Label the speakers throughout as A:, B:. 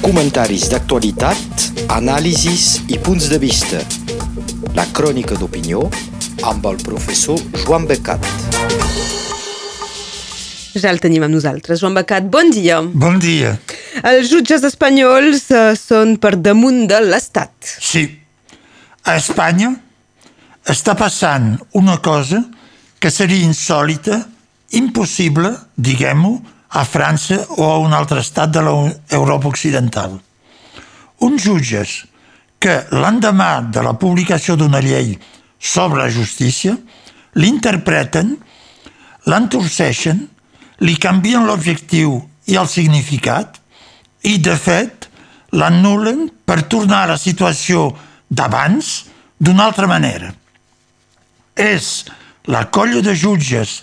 A: Comentaris d'actualitat, anàlisis i punts de vista. La crònica d'opinió amb el professor Joan Becat.
B: Ja el tenim amb nosaltres. Joan Becat, bon dia.
C: Bon dia.
B: Els jutges espanyols eh, són per damunt de l'Estat.
C: Sí. A Espanya està passant una cosa que seria insòlita, impossible, diguem-ho, a França o a un altre estat de l'Europa Occidental. Uns jutges que l'endemà de la publicació d'una llei sobre la justícia l'interpreten, l'entorceixen, li canvien l'objectiu i el significat i, de fet, l'anul·len per tornar a la situació d'abans d'una altra manera. És la colla de jutges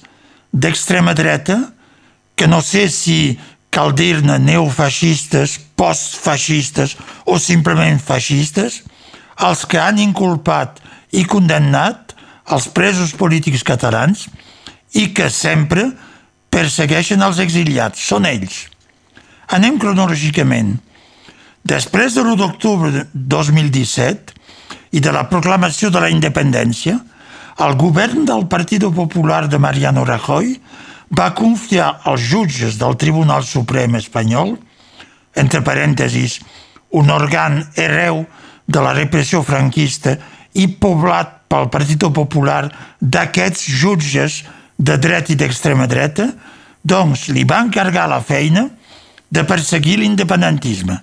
C: d'extrema dreta que no sé si cal dir-ne neofeixistes, postfeixistes o simplement feixistes, els que han inculpat i condemnat els presos polítics catalans i que sempre persegueixen els exiliats. Són ells. Anem cronològicament. Després de l'1 d'octubre de 2017 i de la proclamació de la independència, el govern del Partit Popular de Mariano Rajoy va confiar als jutges del Tribunal Suprem espanyol, entre parèntesis, un òrgan hereu de la repressió franquista i poblat pel Partit Popular d'aquests jutges de dret i d'extrema dreta, doncs li va encargar la feina de perseguir l'independentisme.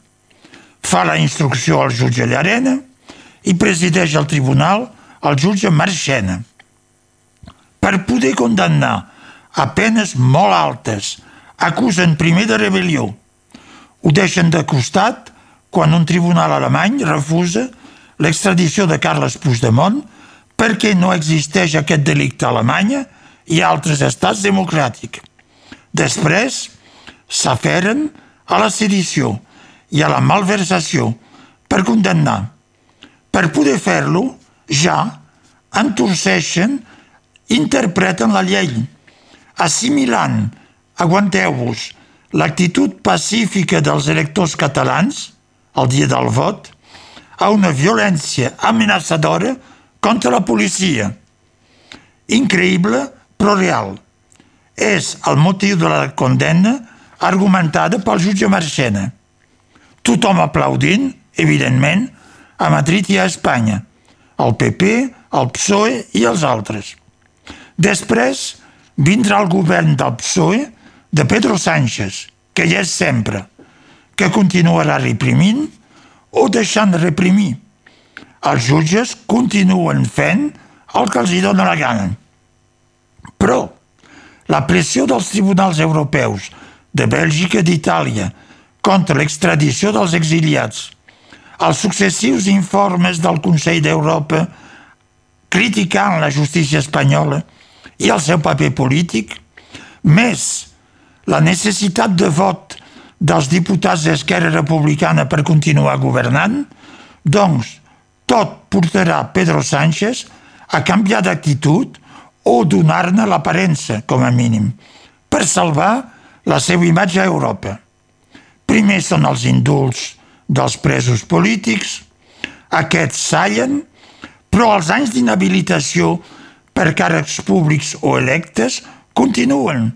C: Fa la instrucció al jutge Llarena i presideix el tribunal el jutge Marchena. Per poder condemnar a penes molt altes, acusen primer de rebel·lió. Ho deixen de costat quan un tribunal alemany refusa l'extradició de Carles Puigdemont perquè no existeix aquest delicte a Alemanya i a altres estats democràtics. Després s'aferen a la sedició i a la malversació per condemnar. Per poder fer-lo, ja entorceixen, interpreten la llei assimilant, aguanteu-vos, l'actitud pacífica dels electors catalans, el dia del vot, a una violència amenaçadora contra la policia. Increïble, però real. És el motiu de la condemna argumentada pel jutge Marchena. Tothom aplaudint, evidentment, a Madrid i a Espanya, el PP, el PSOE i els altres. Després, vindrà el govern del PSOE de Pedro Sánchez, que ja és sempre, que continuarà reprimint o deixant de reprimir. Els jutges continuen fent el que els hi dóna la gana. Però la pressió dels tribunals europeus de Bèlgica i d'Itàlia contra l'extradició dels exiliats, els successius informes del Consell d'Europa criticant la justícia espanyola i el seu paper polític, més la necessitat de vot dels diputats d'Esquerra Republicana per continuar governant, doncs tot portarà Pedro Sánchez a canviar d'actitud o donar-ne l'aparença, com a mínim, per salvar la seva imatge a Europa. Primer són els indults dels presos polítics, aquests sallen, però els anys d'inhabilitació per càrrecs públics o electes continuen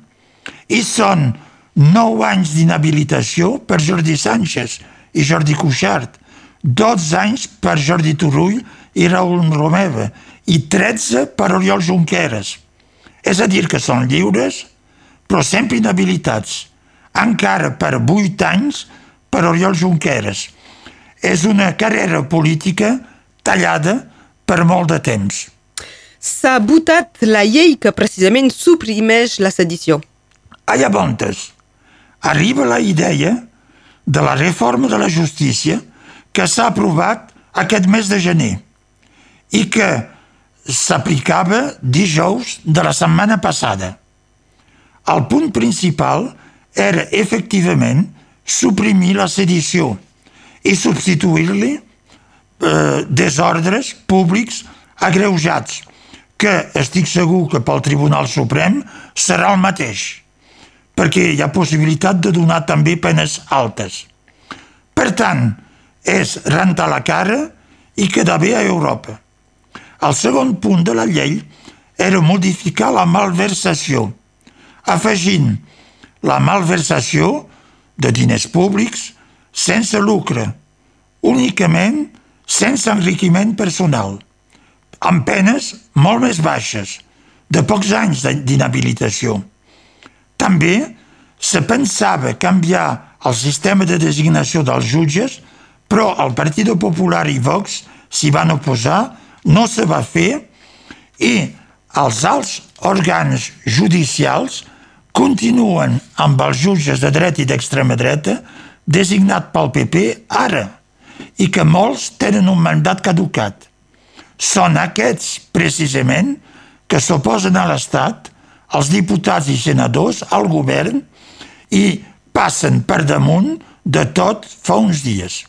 C: i són nou anys d'inhabilitació per Jordi Sánchez i Jordi Cuixart, 12 anys per Jordi Turull i Raül Romeva i 13 per Oriol Junqueras. És a dir, que són lliures, però sempre inhabilitats. Encara per 8 anys per Oriol Junqueras. És una carrera política tallada per molt de temps
B: s'ha votat la llei que precisament suprimeix la sedició.
C: A llavors, arriba la idea de la reforma de la justícia que s'ha aprovat aquest mes de gener i que s'aplicava dijous de la setmana passada. El punt principal era efectivament suprimir la sedició i substituir-li eh, desordres públics agreujats que estic segur que pel Tribunal Suprem serà el mateix, perquè hi ha possibilitat de donar també penes altes. Per tant, és rentar la cara i quedar bé a Europa. El segon punt de la llei era modificar la malversació, afegint la malversació de diners públics sense lucre, únicament sense enriquiment personal, amb penes molt més baixes, de pocs anys d'inhabilitació. També se pensava canviar el sistema de designació dels jutges, però el Partit Popular i Vox s'hi van oposar, no se va fer i els alts òrgans judicials continuen amb els jutges de dreta i d'extrema dreta designat pel PP ara i que molts tenen un mandat caducat. Són aquests, precisament, que s'oposen a l'Estat, als diputats i senadors, al govern, i passen per damunt de tot fa uns dies.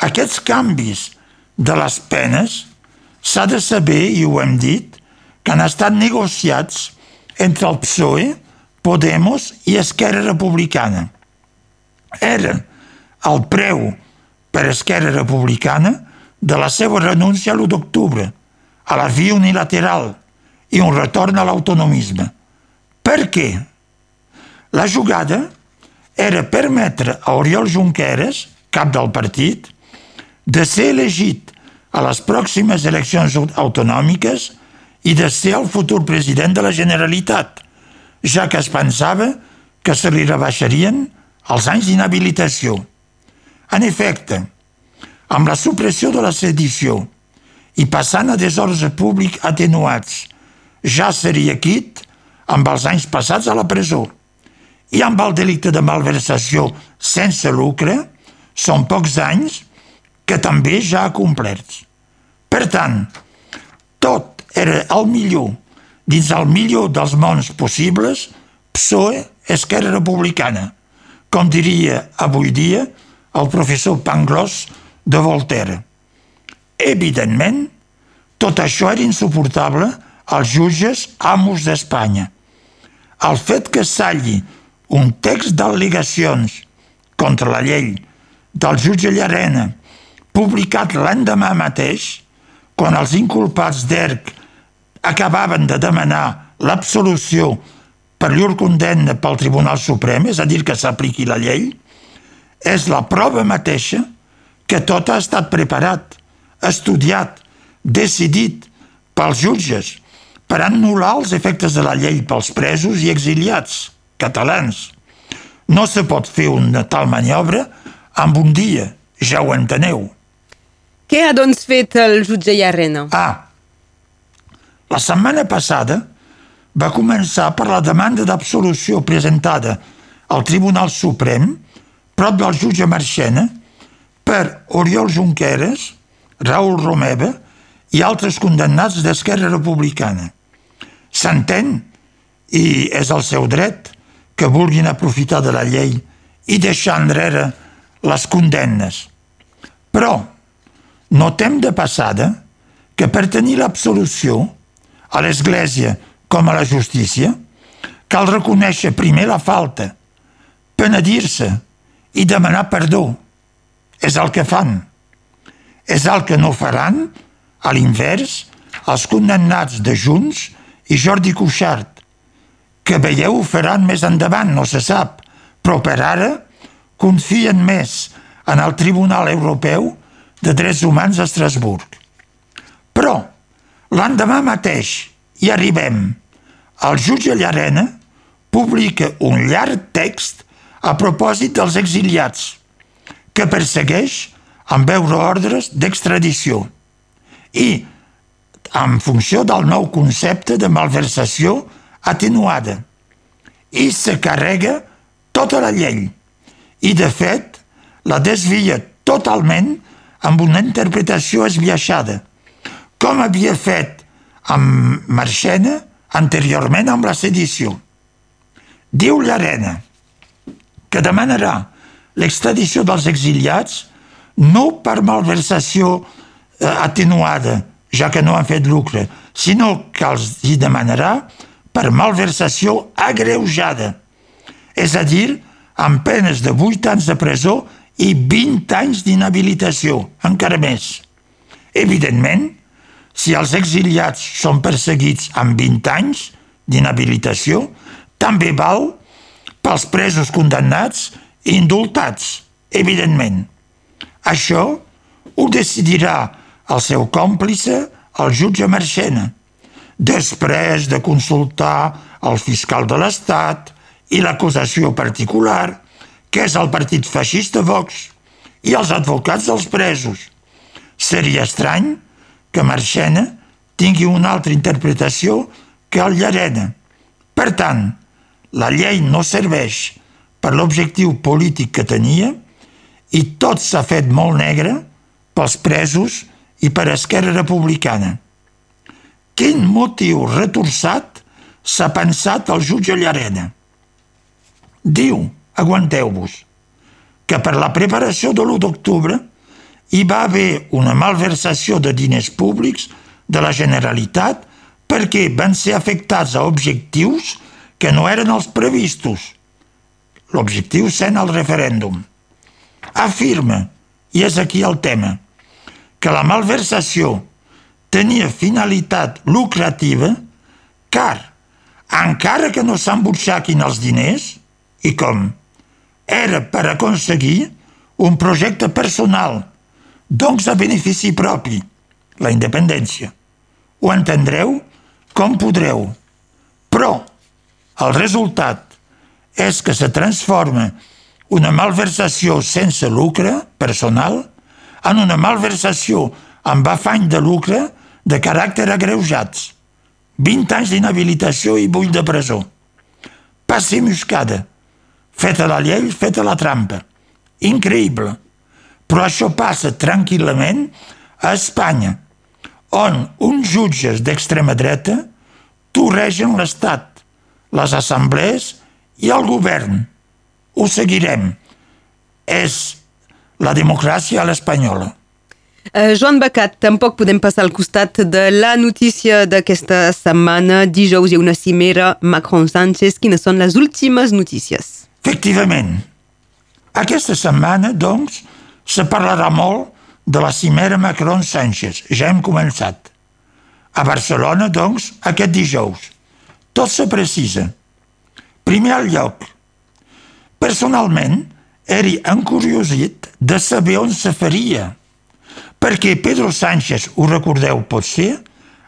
C: Aquests canvis de les penes s'ha de saber, i ho hem dit, que han estat negociats entre el PSOE, Podemos i Esquerra Republicana. Era el preu per Esquerra Republicana de la seva renúncia a l'1 d'octubre, a la via unilateral i un retorn a l'autonomisme. Per què? La jugada era permetre a Oriol Junqueras, cap del partit, de ser elegit a les pròximes eleccions autonòmiques i de ser el futur president de la Generalitat, ja que es pensava que se li rebaixarien els anys d'inhabilitació. En efecte, amb la supressió de la sedició i passant a desordre públic atenuats, ja seria quit amb els anys passats a la presó. I amb el delicte de malversació sense lucre, són pocs anys que també ja ha complert. Per tant, tot era el millor dins el millor dels mons possibles, PSOE, Esquerra Republicana, com diria avui dia el professor Pangloss de Voltaire. Evidentment, tot això era insuportable als jutges amos d'Espanya. El fet que s'alli un text d'al·legacions contra la llei del jutge Llarena, publicat l'endemà mateix, quan els inculpats d'ERC acabaven de demanar l'absolució per llur condemna pel Tribunal Suprem, és a dir, que s'apliqui la llei, és la prova mateixa que tot ha estat preparat, estudiat, decidit pels jutges per anul·lar els efectes de la llei pels presos i exiliats catalans. No se pot fer una tal maniobra amb un dia, ja ho enteneu.
B: Què ha doncs fet el jutge Llarena?
C: Ah, la setmana passada va començar per la demanda d'absolució presentada al Tribunal Suprem prop del jutge Marchena per Oriol Junqueras, Raül Romeva i altres condemnats d'Esquerra Republicana. S'entén, i és el seu dret, que vulguin aprofitar de la llei i deixar enrere les condemnes. Però notem de passada que per tenir l'absolució a l'Església com a la justícia, cal reconèixer primer la falta, penedir-se i demanar perdó. És el que fan. És el que no faran, a l'invers, els condemnats de Junts i Jordi Cuixart, que veieu ho faran més endavant, no se sap, però per ara confien més en el Tribunal Europeu de Drets Humans a Estrasburg. Però L'endemà mateix hi arribem. El jutge Llarena publica un llarg text a propòsit dels exiliats, que persegueix amb veure ordres d'extradició i en funció del nou concepte de malversació atenuada i se carrega tota la llei i, de fet, la desvia totalment amb una interpretació esbiaixada com havia fet amb Marxena anteriorment amb la sedició. Diu Llarena que demanarà l'extradició dels exiliats no per malversació eh, atenuada, ja que no han fet lucre, sinó que els hi demanarà per malversació agreujada, és a dir, amb penes de 8 anys de presó i 20 anys d'inhabilitació, encara més. Evidentment, si els exiliats són perseguits amb 20 anys d'inhabilitació, també val pels presos condemnats indultats, evidentment. Això ho decidirà el seu còmplice, el jutge Marchena, després de consultar el fiscal de l'Estat i l'acusació particular, que és el partit feixista Vox, i els advocats dels presos. Seria estrany que Marchena tingui una altra interpretació que el Llarena. Per tant, la llei no serveix per l'objectiu polític que tenia i tot s'ha fet molt negre pels presos i per Esquerra Republicana. Quin motiu retorçat s'ha pensat el jutge Llarena? Diu, aguanteu-vos, que per la preparació de l'1 d'octubre hi va haver una malversació de diners públics de la Generalitat perquè van ser afectats a objectius que no eren els previstos. L'objectiu sent el referèndum. Afirma, i és aquí el tema, que la malversació tenia finalitat lucrativa car, encara que no s'embutxaquin els diners, i com? Era per aconseguir un projecte personal, doncs a benefici propi, la independència. Ho entendreu com podreu. Però el resultat és que se transforma una malversació sense lucre personal en una malversació amb afany de lucre de caràcter agreujats. 20 anys d'inhabilitació i 8 de presó. Passi muscada. Feta la llei, feta la trampa. Increïble. Però això passa tranquil·lament a Espanya, on uns jutges d'extrema dreta torregen l'Estat les assemblees i el govern. Ho seguirem. És la democràcia a l'espanyola.
B: Uh, Joan Becat, tampoc podem passar al costat de la notícia d'aquesta setmana. Dijous hi ha una cimera Macron-Sánchez. Quines són les últimes notícies?
C: Efectivament. Aquesta setmana, doncs, se parlarà molt de la cimera Macron-Sánchez. Ja hem començat. A Barcelona, doncs, aquest dijous tot se precisa. Primer lloc. Personalment, eri encuriosit de saber on se faria, perquè Pedro Sánchez, ho recordeu potser,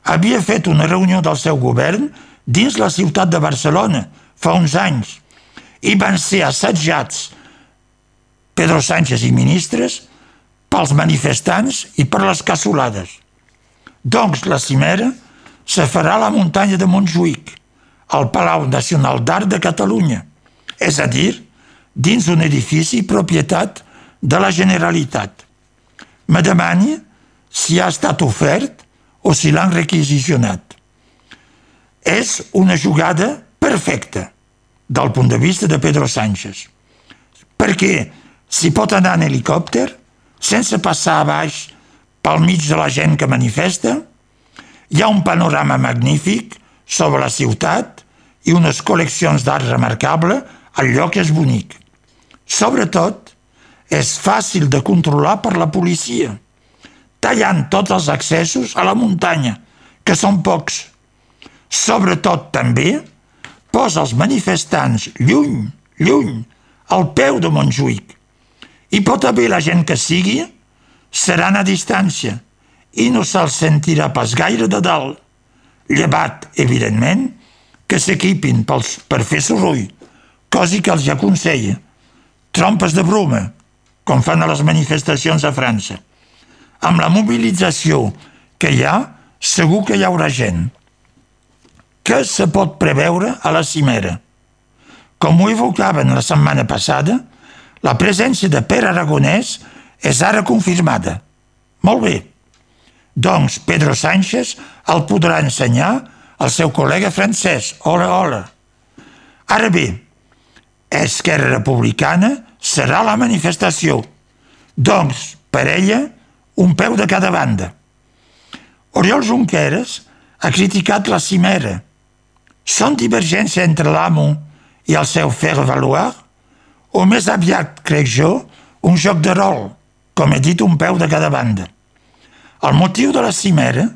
C: havia fet una reunió del seu govern dins la ciutat de Barcelona fa uns anys i van ser assetjats Pedro Sánchez i ministres pels manifestants i per les cassolades. Doncs la cimera se farà a la muntanya de Montjuïc, al Palau Nacional d'Art de Catalunya, és a dir, dins un edifici propietat de la Generalitat. Me demani si ha estat ofert o si l'han requisicionat. És una jugada perfecta del punt de vista de Pedro Sánchez, perquè si pot anar en helicòpter sense passar a baix pel mig de la gent que manifesta, hi ha un panorama magnífic sobre la ciutat i unes col·leccions d'art remarcable, el lloc és bonic. Sobretot, és fàcil de controlar per la policia, tallant tots els accessos a la muntanya, que són pocs. Sobretot, també, posa els manifestants lluny, lluny, al peu de Montjuïc. I pot haver la gent que sigui, seran a distància i no se'ls sentirà pas gaire de dalt. Llevat, evidentment, que s'equipin per fer soroll, cosa que els aconsella. Trompes de bruma, com fan a les manifestacions a França. Amb la mobilització que hi ha, segur que hi haurà gent. Què se pot preveure a la cimera? Com ho evocaven la setmana passada, la presència de Pere Aragonès és ara confirmada. Molt bé. Doncs Pedro Sánchez el podrà ensenyar el seu col·lega francès. Hola, hola. Ara bé, Esquerra Republicana serà la manifestació. Doncs, per ella, un peu de cada banda. Oriol Junqueras ha criticat la cimera. Són divergència entre l'amo i el seu fer valoir? O més aviat, crec jo, un joc de rol, com he dit, un peu de cada banda. El motiu de la cimera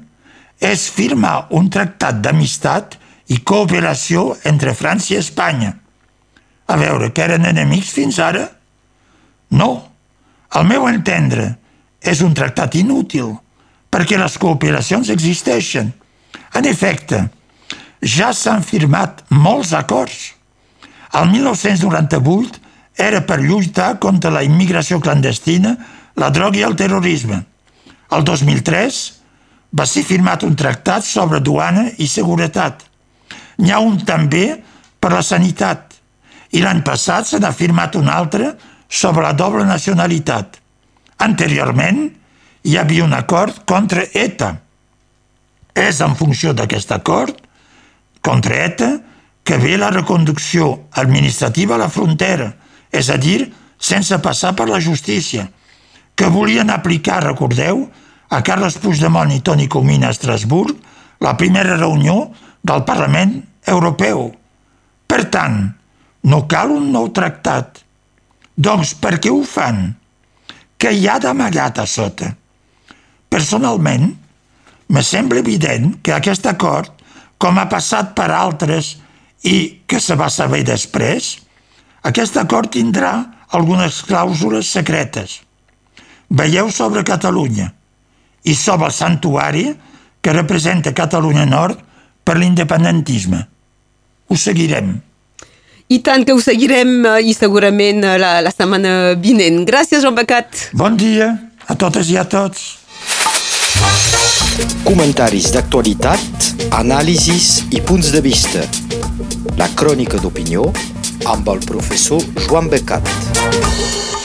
C: és firmar un tractat d'amistat i cooperació entre França i Espanya. A veure, que eren enemics fins ara? No, al meu entendre, és un tractat inútil, perquè les cooperacions existeixen. En efecte, ja s'han firmat molts acords. El 1998 era per lluitar contra la immigració clandestina, la droga i el terrorisme. El 2003 va ser firmat un tractat sobre duana i seguretat. N'hi ha un també per la sanitat i l'any passat se n'ha firmat un altre sobre la doble nacionalitat. Anteriorment hi havia un acord contra ETA. És en funció d'aquest acord contra ETA que ve la reconducció administrativa a la frontera, és a dir, sense passar per la justícia, que volien aplicar, recordeu, a Carles Puigdemont i Toni Comín a Estrasburg la primera reunió del Parlament Europeu. Per tant, no cal un nou tractat. Doncs per què ho fan? Què hi ha d'amagat a sota? Personalment, me sembla evident que aquest acord, com ha passat per altres i que se va saber després, aquest acord tindrà algunes clàusules secretes. Veieu sobre Catalunya i sobre el santuari que representa Catalunya Nord per l'independentisme. Ho seguirem.
B: I tant que ho seguirem eh, i segurament eh, la, la setmana vinent. Gràcies, Joan Becat.
C: Bon dia a totes i a tots.
A: Comentaris d'actualitat, anàlisis i punts de vista. La crònica d'opinió amb el professor Joan Becat.